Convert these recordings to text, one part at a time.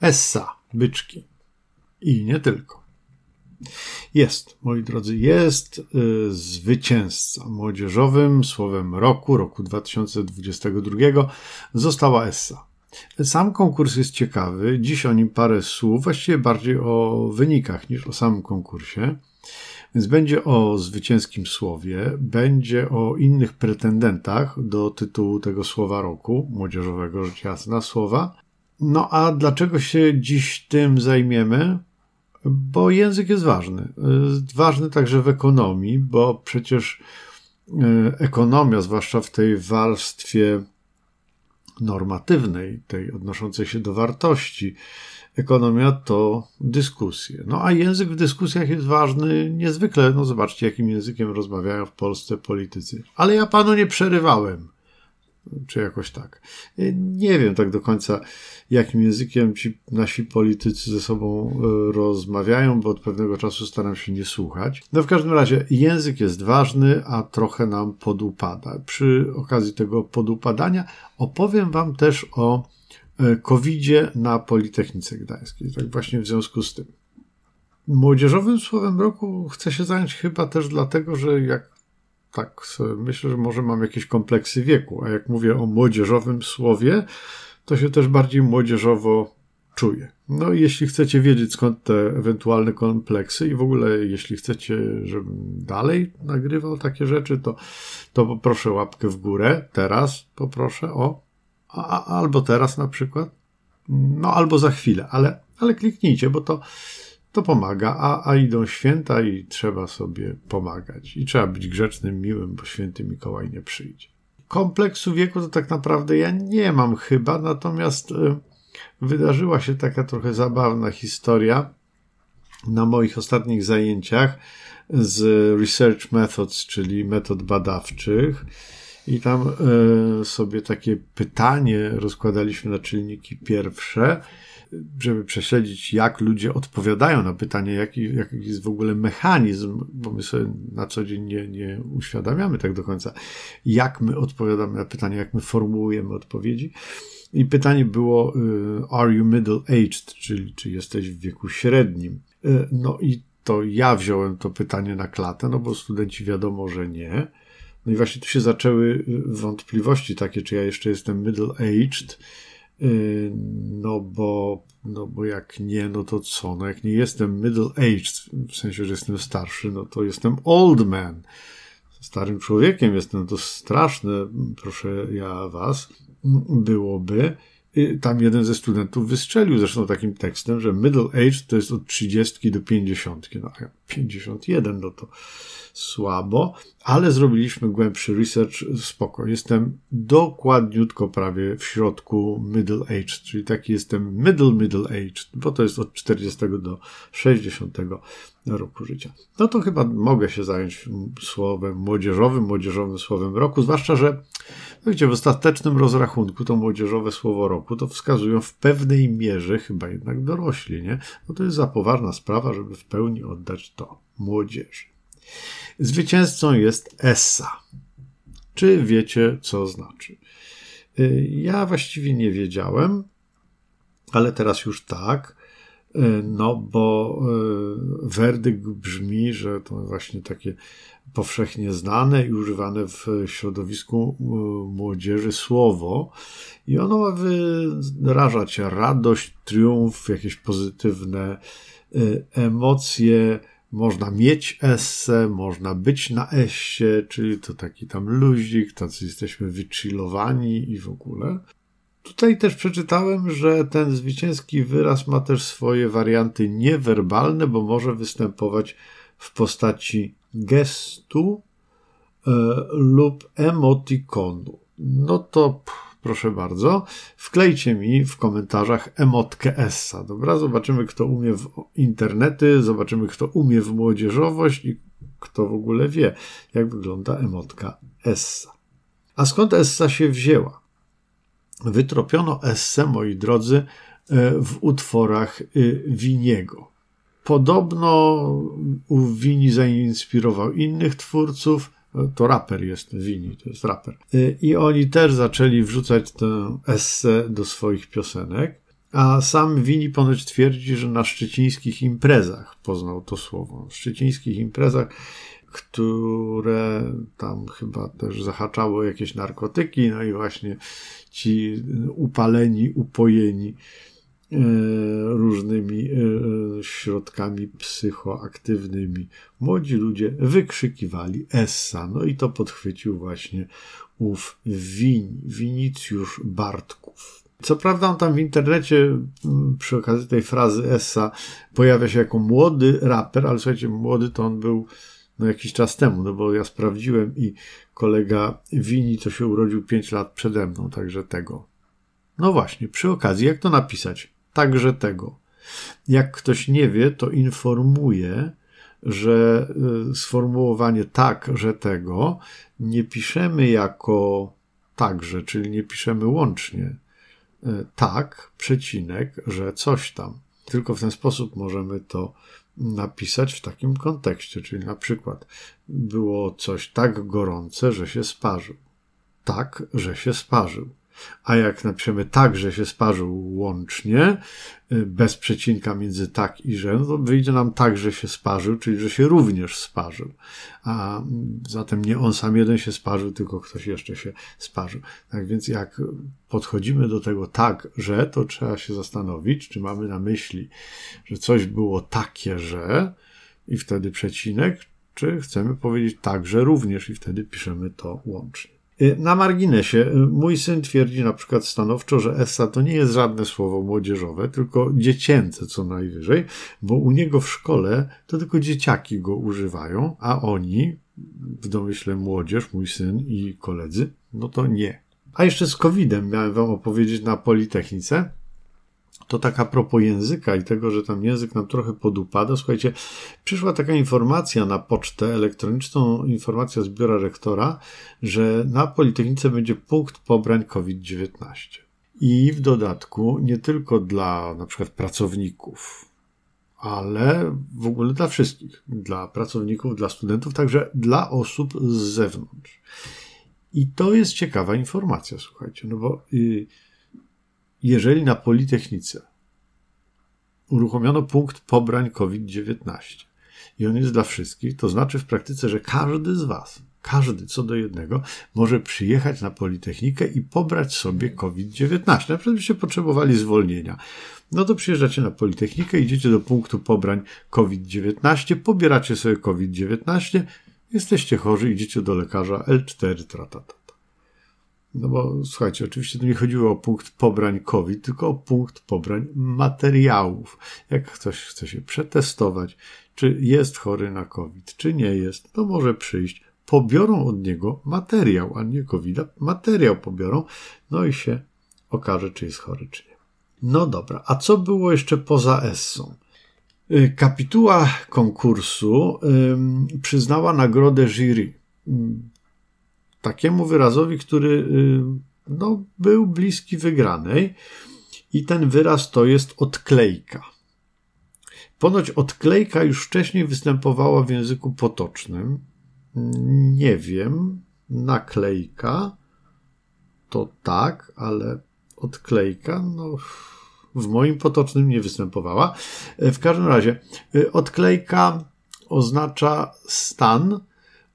Essa, byczki. I nie tylko. Jest, moi drodzy, jest y, zwycięzca młodzieżowym słowem roku, roku 2022 została Essa. Sam konkurs jest ciekawy. Dziś o nim parę słów, właściwie bardziej o wynikach niż o samym konkursie. Więc będzie o zwycięskim słowie, będzie o innych pretendentach do tytułu tego słowa roku, młodzieżowego rzecz jasna słowa. No a dlaczego się dziś tym zajmiemy? Bo język jest ważny. Ważny także w ekonomii, bo przecież e, ekonomia, zwłaszcza w tej warstwie normatywnej, tej odnoszącej się do wartości, ekonomia to dyskusje. No a język w dyskusjach jest ważny niezwykle. No zobaczcie, jakim językiem rozmawiają w Polsce politycy. Ale ja panu nie przerywałem czy jakoś tak. Nie wiem tak do końca, jakim językiem ci nasi politycy ze sobą e, rozmawiają, bo od pewnego czasu staram się nie słuchać. No w każdym razie język jest ważny, a trochę nam podupada. Przy okazji tego podupadania opowiem wam też o e, COVID-zie na Politechnice Gdańskiej. Tak właśnie w związku z tym. Młodzieżowym słowem roku chcę się zająć chyba też dlatego, że jak tak myślę, że może mam jakieś kompleksy wieku, a jak mówię o młodzieżowym słowie, to się też bardziej młodzieżowo czuję. No i jeśli chcecie wiedzieć skąd te ewentualne kompleksy i w ogóle jeśli chcecie, żebym dalej nagrywał takie rzeczy, to, to poproszę łapkę w górę. Teraz poproszę o, a, albo teraz na przykład, no albo za chwilę, ale, ale kliknijcie, bo to to pomaga, a, a idą święta i trzeba sobie pomagać. I trzeba być grzecznym, miłym, bo święty Mikołaj nie przyjdzie. Kompleksu wieku to tak naprawdę ja nie mam chyba, natomiast y, wydarzyła się taka trochę zabawna historia na moich ostatnich zajęciach z Research Methods, czyli metod badawczych. I tam y, sobie takie pytanie rozkładaliśmy na czynniki pierwsze żeby prześledzić, jak ludzie odpowiadają na pytanie, jaki, jaki jest w ogóle mechanizm, bo my sobie na co dzień nie, nie uświadamiamy tak do końca, jak my odpowiadamy na pytanie, jak my formułujemy odpowiedzi. I pytanie było, y, are you middle-aged, czyli czy jesteś w wieku średnim? Y, no i to ja wziąłem to pytanie na klatę, no bo studenci wiadomo, że nie. No i właśnie tu się zaczęły y, wątpliwości takie, czy ja jeszcze jestem middle-aged, no bo, no bo jak nie, no to co? No jak nie jestem middle-aged, w sensie, że jestem starszy, no to jestem old man. Starym człowiekiem jestem, to straszne, proszę ja was, byłoby. Tam jeden ze studentów wystrzelił zresztą takim tekstem, że middle age to jest od 30 do 50. No 51 no to słabo, ale zrobiliśmy głębszy research, spoko. Jestem dokładniutko prawie w środku middle age, czyli taki jestem middle middle age, bo to jest od 40 do 60 roku życia. No to chyba mogę się zająć słowem młodzieżowym, młodzieżowym słowem roku, zwłaszcza, że no wiecie, w ostatecznym rozrachunku to młodzieżowe słowo roku to wskazują w pewnej mierze chyba jednak dorośli, nie? No to jest za poważna sprawa, żeby w pełni oddać to młodzieży. Zwycięzcą jest Essa. Czy wiecie, co znaczy? Y, ja właściwie nie wiedziałem, ale teraz już tak. Y, no, bo y, werdykt brzmi, że to właśnie takie powszechnie znane i używane w środowisku młodzieży słowo, i ono ma wyrażać radość, triumf, jakieś pozytywne emocje, można mieć esse, można być na essie, czyli to taki tam luzik, tacy jesteśmy wychillowani i w ogóle. Tutaj też przeczytałem, że ten zwycięski wyraz ma też swoje warianty niewerbalne, bo może występować w postaci gestu e, lub emotikonu. No to proszę bardzo, wklejcie mi w komentarzach emotkę Essa, dobra? Zobaczymy, kto umie w internety, zobaczymy, kto umie w młodzieżowość i kto w ogóle wie, jak wygląda emotka Essa. A skąd Essa się wzięła? Wytropiono Essę, moi drodzy, e, w utworach e, Winiego. Podobno Wini zainspirował innych twórców, to raper jest, Wini, to jest raper. I oni też zaczęli wrzucać tę esse do swoich piosenek. A sam Wini ponoć twierdzi, że na szczecińskich imprezach poznał to słowo. Na szczecińskich imprezach, które tam chyba też zahaczało jakieś narkotyki, no i właśnie ci upaleni, upojeni e, różnymi e, środkami psychoaktywnymi. Młodzi ludzie wykrzykiwali Essa, no i to podchwycił właśnie ów Wini, Winicjusz Bartków. Co prawda on tam w internecie przy okazji tej frazy Essa pojawia się jako młody raper, ale słuchajcie, młody to on był no jakiś czas temu, no bo ja sprawdziłem i kolega Wini to się urodził 5 lat przede mną, także tego. No właśnie, przy okazji, jak to napisać? Także tego. Jak ktoś nie wie, to informuję, że y, sformułowanie tak, że tego nie piszemy jako także, czyli nie piszemy łącznie y, tak, przecinek, że coś tam. Tylko w ten sposób możemy to napisać w takim kontekście, czyli na przykład było coś tak gorące, że się sparzył. Tak, że się sparzył. A jak napiszemy tak, że się sparzył łącznie, y, bez przecinka między tak i że, no to wyjdzie nam tak, że się sparzył, czyli że się również sparzył. A zatem nie on sam jeden się sparzył, tylko ktoś jeszcze się sparzył. Tak więc jak podchodzimy do tego tak, że, to trzeba się zastanowić, czy mamy na myśli, że coś było takie, że i wtedy przecinek, czy chcemy powiedzieć tak, że również i wtedy piszemy to łącznie. Y, na marginesie, y, mój syn twierdzi na przykład stanowczo, że essa to nie jest żadne słowo młodzieżowe, tylko dziecięce co najwyżej, bo u niego w szkole to tylko dzieciaki go używają, a oni, w domyśle młodzież, mój syn i koledzy, no to nie. A jeszcze z COVID-em miałem wam opowiedzieć na Politechnice to tak a propos języka i tego, że tam język nam trochę podupada. Słuchajcie, przyszła taka informacja na pocztę elektroniczną, informacja z biura rektora, że na Politechnice będzie punkt pobrań COVID-19. I w dodatku nie tylko dla na przykład pracowników, ale w ogóle dla wszystkich, dla pracowników, dla studentów, także dla osób z zewnątrz. I to jest ciekawa informacja, słuchajcie, no bo yy, jeżeli na Politechnice uruchomiono punkt pobrań COVID-19 i on jest dla wszystkich, to znaczy w praktyce, że każdy z Was, każdy co do jednego, może przyjechać na Politechnikę i pobrać sobie COVID-19. Na przykład byście potrzebowali zwolnienia. No to przyjeżdżacie na Politechnikę, idziecie do punktu pobrań COVID-19, pobieracie sobie COVID-19, jesteście chorzy, idziecie do lekarza L4 tratata. No bo słuchajcie, oczywiście tu nie chodziło o punkt pobrań COVID, tylko o punkt pobrań materiałów. Jak ktoś chce się przetestować, czy jest chory na COVID, czy nie jest, to może przyjść. Pobiorą od niego materiał, a nie COVID, materiał pobiorą, no i się okaże, czy jest chory, czy nie. No dobra, a co było jeszcze poza Essą? Y, kapituła konkursu przyznała nagrodę jury takiemu wyrazowi, który y, no, był bliski wygranej. I ten wyraz to jest odklejka. Ponoć odklejka już wcześniej występowała w języku potocznym. Nie wiem, naklejka to tak, ale odklejka, no, w moim potocznym nie występowała. W każdym razie, y, odklejka oznacza stan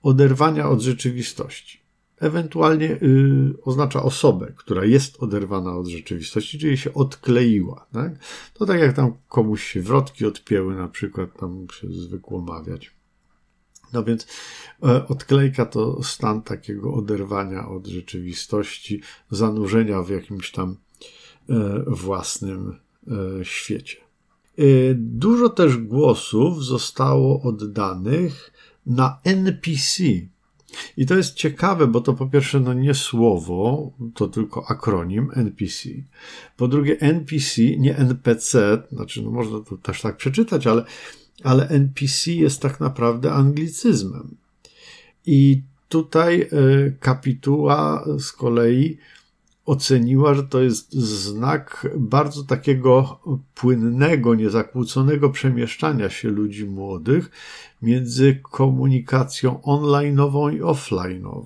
oderwania od rzeczywistości ewentualnie y, oznacza osobę, która jest oderwana od rzeczywistości, czyli się odkleiła. Tak? To tak jak tam komuś się wrotki odpięły, na przykład tam się zwykło mawiać. No więc e, odklejka to stan takiego oderwania od rzeczywistości, zanurzenia w jakimś tam e, własnym e, świecie. E, dużo też głosów zostało oddanych na NPC, i to jest ciekawe, bo to po pierwsze no nie słowo, to tylko akronim NPC. Po drugie NPC, nie NPC, znaczy no można to też tak przeczytać, ale, ale NPC jest tak naprawdę anglicyzmem. I tutaj y, kapituła z kolei oceniła, że to jest znak bardzo takiego płynnego, niezakłóconego przemieszczania się ludzi młodych między komunikacją online'ową i offline'ową.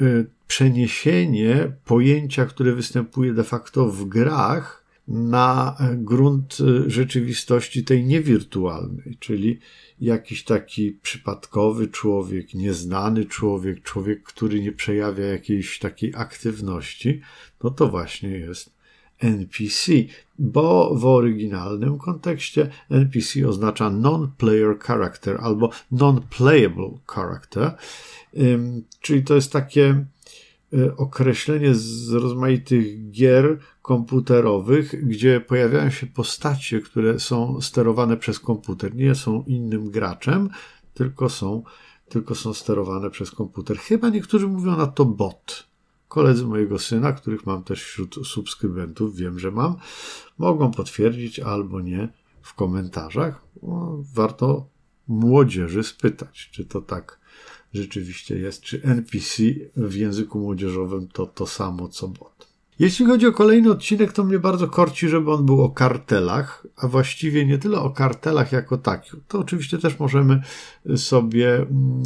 Y, przeniesienie pojęcia, które występuje de facto w grach, na grunt rzeczywistości tej niewirtualnej, czyli jakiś taki przypadkowy człowiek, nieznany człowiek, człowiek, który nie przejawia jakiejś takiej aktywności, no to właśnie jest NPC, bo w oryginalnym kontekście NPC oznacza non-player character albo non-playable character, czyli to jest takie y, określenie z rozmaitych gier komputerowych, gdzie pojawiają się postacie, które są sterowane przez komputer, nie są innym graczem, tylko są, tylko są sterowane przez komputer. Chyba niektórzy mówią na to bot Koledzy mojego syna, których mam też wśród subskrybentów, wiem, że mam, mogą potwierdzić albo nie w komentarzach. No, warto młodzieży spytać, czy to tak rzeczywiście jest, czy NPC w języku młodzieżowym to to samo co bot. Jeśli chodzi o kolejny odcinek, to mnie bardzo korci, żeby on był o kartelach, a właściwie nie tyle o kartelach jako takich. To oczywiście też możemy sobie, mm,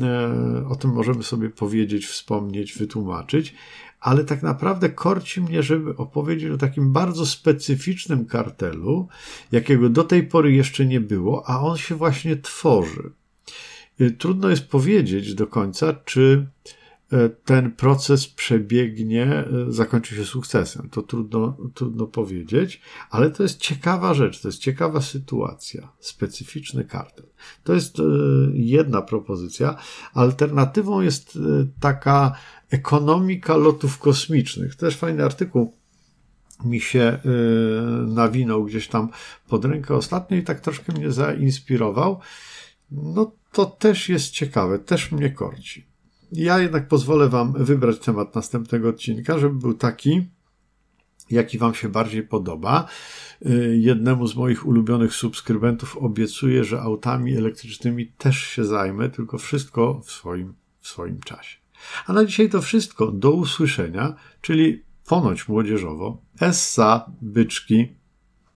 e, o tym możemy sobie powiedzieć, wspomnieć, wytłumaczyć, ale tak naprawdę korci mnie, żeby opowiedzieć o takim bardzo specyficznym kartelu, jakiego do tej pory jeszcze nie było, a on się właśnie tworzy. Y, trudno jest powiedzieć do końca, czy e, ten proces przebiegnie, e, zakończy się sukcesem. To trudno, trudno powiedzieć, ale to jest ciekawa rzecz, to jest ciekawa sytuacja, specyficzny kartel. To jest e, jedna propozycja. Alternatywą jest taka Ekonomika lotów kosmicznych. Też fajny artykuł mi się nawinął gdzieś tam pod rękę ostatnio i tak troszkę mnie zainspirował. No to też jest ciekawe, też mnie korci. Ja jednak pozwolę Wam wybrać temat następnego odcinka, żeby był taki, jaki Wam się bardziej podoba. Y, jednemu z moich ulubionych subskrybentów obiecuję, że autami elektrycznymi też się zajmę, tylko wszystko w swoim, w swoim czasie. A na dzisiaj to wszystko. Do usłyszenia, czyli ponoć młodzieżowo. Essa, byczki.